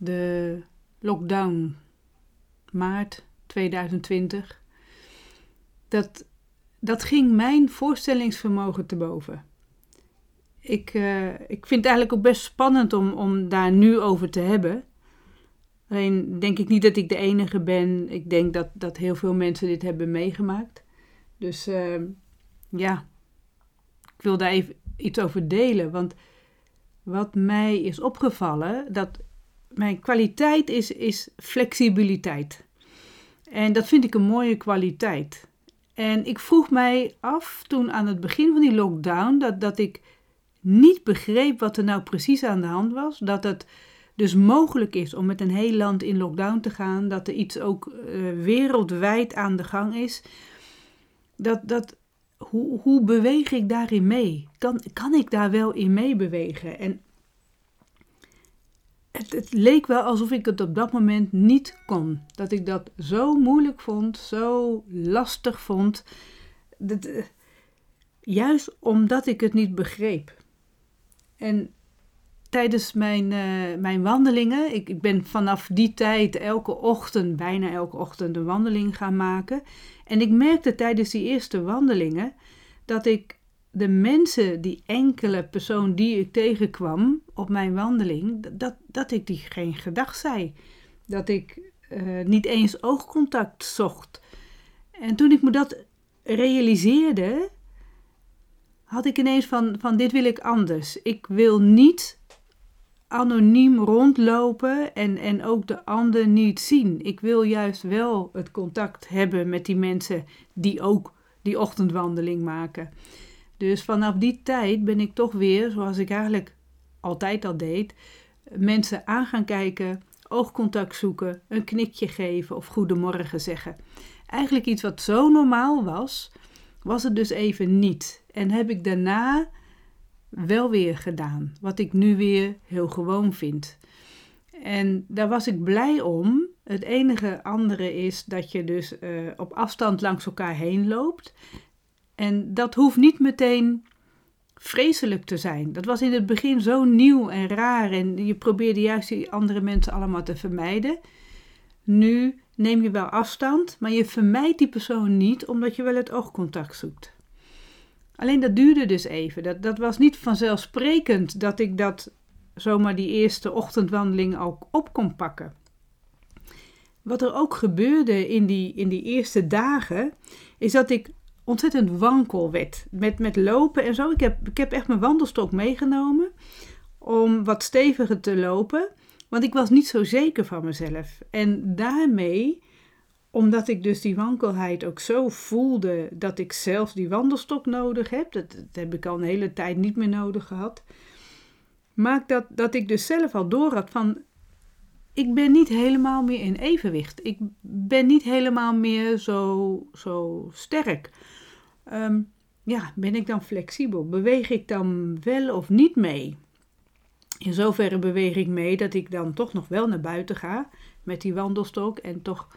de lockdown maart 2020, dat, dat ging mijn voorstellingsvermogen te boven. Ik, uh, ik vind het eigenlijk ook best spannend om, om daar nu over te hebben. Alleen denk ik niet dat ik de enige ben. Ik denk dat, dat heel veel mensen dit hebben meegemaakt. Dus uh, ja, ik wil daar even iets over delen. Want wat mij is opgevallen, dat mijn kwaliteit is, is flexibiliteit. En dat vind ik een mooie kwaliteit. En ik vroeg mij af toen aan het begin van die lockdown dat, dat ik niet begreep wat er nou precies aan de hand was. Dat het dus mogelijk is om met een heel land in lockdown te gaan. Dat er iets ook uh, wereldwijd aan de gang is. Dat, dat, hoe, hoe beweeg ik daarin mee? Kan, kan ik daar wel in meebewegen? En het, leek wel alsof ik het op dat moment niet kon. Dat ik dat zo moeilijk vond, zo lastig vond. Eh, juist omdat ik het niet begreep. En tijdens mijn, uh, mijn wandelingen, ik, ik ben vanaf die tijd elke ochtend, bijna elke ochtend, een wandeling gaan maken. En ik merkte tijdens die eerste wandelingen dat ik de mensen, die enkele persoon die ik tegenkwam op mijn wandeling, dat, dat ik die geen gedag zei. Dat ik uh, niet eens oogcontact zocht. En toen ik me dat realiseerde, had ik ineens van, van dit wil ik anders. Ik wil niet anoniem rondlopen en, en ook de ander niet zien. Ik wil juist wel het contact hebben met die mensen die ook die ochtendwandeling maken. Dus vanaf die tijd ben ik toch weer, zoals ik eigenlijk altijd al deed, mensen aan gaan kijken, oogcontact zoeken, een knikje geven of goedemorgen zeggen. Eigenlijk iets wat zo normaal was, was het dus even niet. En heb ik daarna wel weer gedaan, wat ik nu weer heel gewoon vind. En daar was ik blij om. Het enige andere is dat je dus uh, op afstand langs elkaar heen loopt. En dat hoeft niet meteen vreselijk te zijn. Dat was in het begin zo nieuw en raar en je probeerde juist die andere mensen allemaal te vermijden. Nu neem je wel afstand, maar je vermijdt die persoon niet omdat je wel het oogcontact zoekt. Alleen dat duurde dus even. Dat, dat was niet vanzelfsprekend dat ik dat zomaar die eerste ochtendwandeling ook op kon pakken. Wat er ook gebeurde in die, in die eerste dagen, is dat ik ontzettend wankel werd. Met, met lopen en zo. Ik heb, ik heb echt mijn wandelstok meegenomen om wat steviger te lopen. Want ik was niet zo zeker van mezelf. En daarmee, omdat ik dus die wankelheid ook zo voelde dat ik zelfs die wandelstok nodig heb. Dat, dat heb ik al een hele tijd niet meer nodig gehad. Maakt dat, dat ik dus zelf al door had van ik ben niet helemaal meer in evenwicht. Ik ben niet helemaal meer zo, zo sterk. Um, ja, ben ik dan flexibel? Beweeg ik dan wel of niet mee? In zoverre beweeg ik mee dat ik dan toch nog wel naar buiten ga met die wandelstok en toch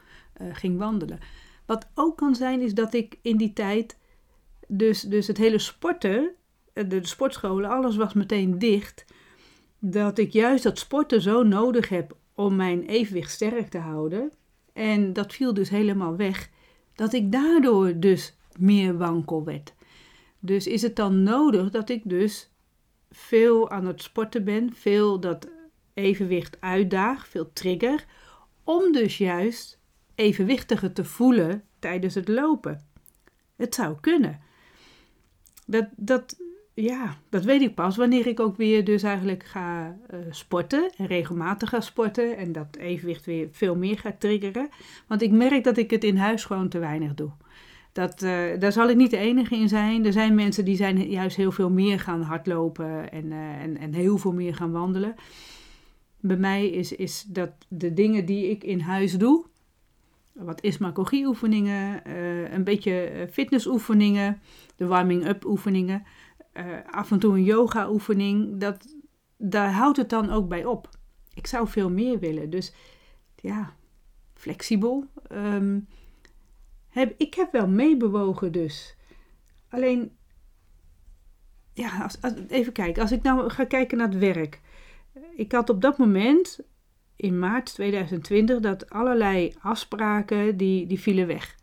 uh, ging wandelen. Wat ook kan zijn is dat ik in die tijd, dus, dus het hele sporten, eh, de sportscholen, alles was meteen dicht. Dat ik juist dat sporten zo nodig heb om mijn evenwicht sterk te houden. En dat viel dus helemaal weg. Dat ik daardoor dus meer wankel werd. Dus is het dan nodig dat ik dus veel aan het sporten ben, veel dat evenwicht uitdaag, veel trigger, om dus juist evenwichtiger te voelen tijdens het lopen. Het zou kunnen. Dat, dat, ja, dat weet ik pas wanneer ik ook weer dus eigenlijk ga uh, sporten en regelmatig ga sporten en dat evenwicht weer veel meer ga triggeren. Want ik merk dat ik het in huis gewoon te weinig doe. Dat, uh, daar zal ik niet de enige in zijn. Er zijn mensen die zijn juist heel veel meer gaan hardlopen en, uh, en, en heel veel meer gaan wandelen. Bij mij is, is dat de dingen die ik in huis doe, wat ismagogie oefeningen, uh, een beetje fitnessoefeningen, de warming-up oefeningen, af en toe een yoga oefening, dat, daar houdt het dan ook bij op. Ik zou veel meer willen. Dus ja, flexibel. Um, heb, ik heb wel meebewogen dus. Alleen, ja, even kijken. Als ik nou ga kijken naar het werk. Ik had op dat moment in maart 2020 dat allerlei afspraken die, die vielen weg.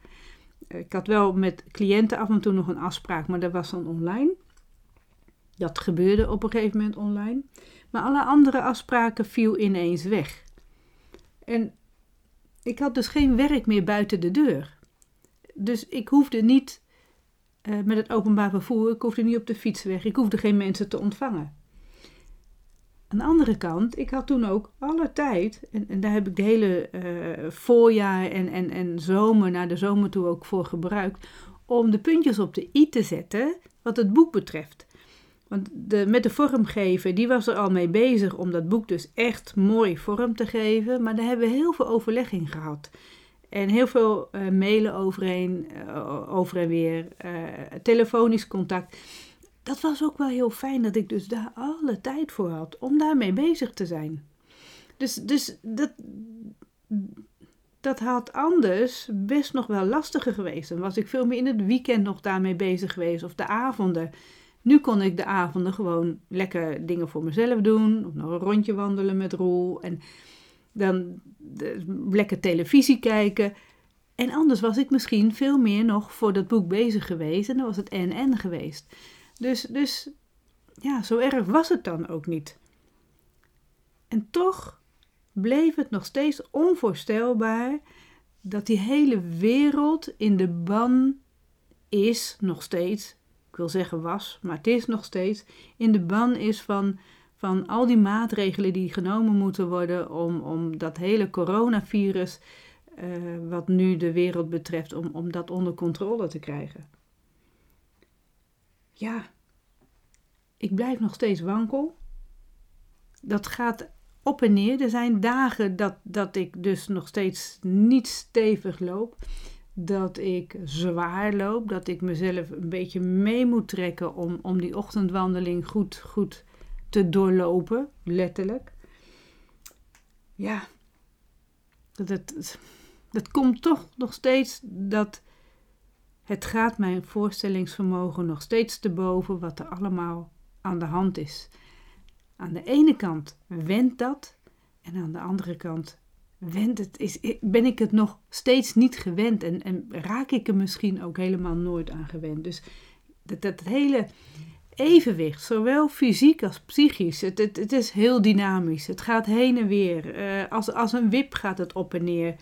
Ik had wel met cliënten af en toe nog een afspraak, maar dat was dan online. Dat gebeurde op een gegeven moment online. Maar alle andere afspraken viel ineens weg. En ik had dus geen werk meer buiten de deur. Dus ik hoefde niet uh, met het openbaar vervoer, ik hoefde niet op de fiets weg, ik hoefde geen mensen te ontvangen. Aan de andere kant, ik had toen ook alle tijd, en, en daar heb ik de hele uh, voorjaar en, en, en zomer, naar de zomer toe ook voor gebruikt, om de puntjes op de i te zetten wat het boek betreft. Want de, met de vormgever, die was er al mee bezig om dat boek dus echt mooi vorm te geven. Maar daar hebben we heel veel overleg in gehad. En heel veel uh, mailen overheen, uh, over en weer, uh, telefonisch contact. Dat was ook wel heel fijn dat ik dus daar alle tijd voor had om daarmee bezig te zijn. Dus, dus dat, dat had anders best nog wel lastiger geweest. Dan was ik veel meer in het weekend nog daarmee bezig geweest of de avonden. Nu kon ik de avonden gewoon lekker dingen voor mezelf doen. Of nog een rondje wandelen met Roel. En dan lekker televisie kijken. En anders was ik misschien veel meer nog voor dat boek bezig geweest. En dan was het en-en geweest. Dus, dus ja, zo erg was het dan ook niet. En toch bleef het nog steeds onvoorstelbaar dat die hele wereld in de ban is, nog steeds, ik wil zeggen was, maar het is nog steeds, in de ban is van, van al die maatregelen die genomen moeten worden om, om dat hele coronavirus, uh, wat nu de wereld betreft, om, om dat onder controle te krijgen. Ja, ik blijf nog steeds wankel. Dat gaat op en neer. Er zijn dagen dat, dat ik dus nog steeds niet stevig loop dat ik zwaar loop, dat ik mezelf een beetje mee moet trekken om, om die ochtendwandeling goed, goed te doorlopen, letterlijk. Ja, dat, dat komt toch nog steeds dat het gaat mijn voorstellingsvermogen nog steeds te boven wat er allemaal aan de hand is. Aan de ene kant wendt dat en aan de andere kant wend het, is, ben ik het nog steeds niet gewend en, en raak ik er misschien ook helemaal nooit aan gewend. Dus dat, dat hele evenwicht, zowel fysiek als psychisch, het, het, is heel dynamisch. Het gaat heen en weer. Uh, als, als een wip gaat het op en neer.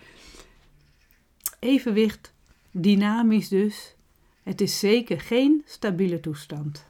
Evenwicht, dynamisch dus. Het is zeker geen stabiele toestand.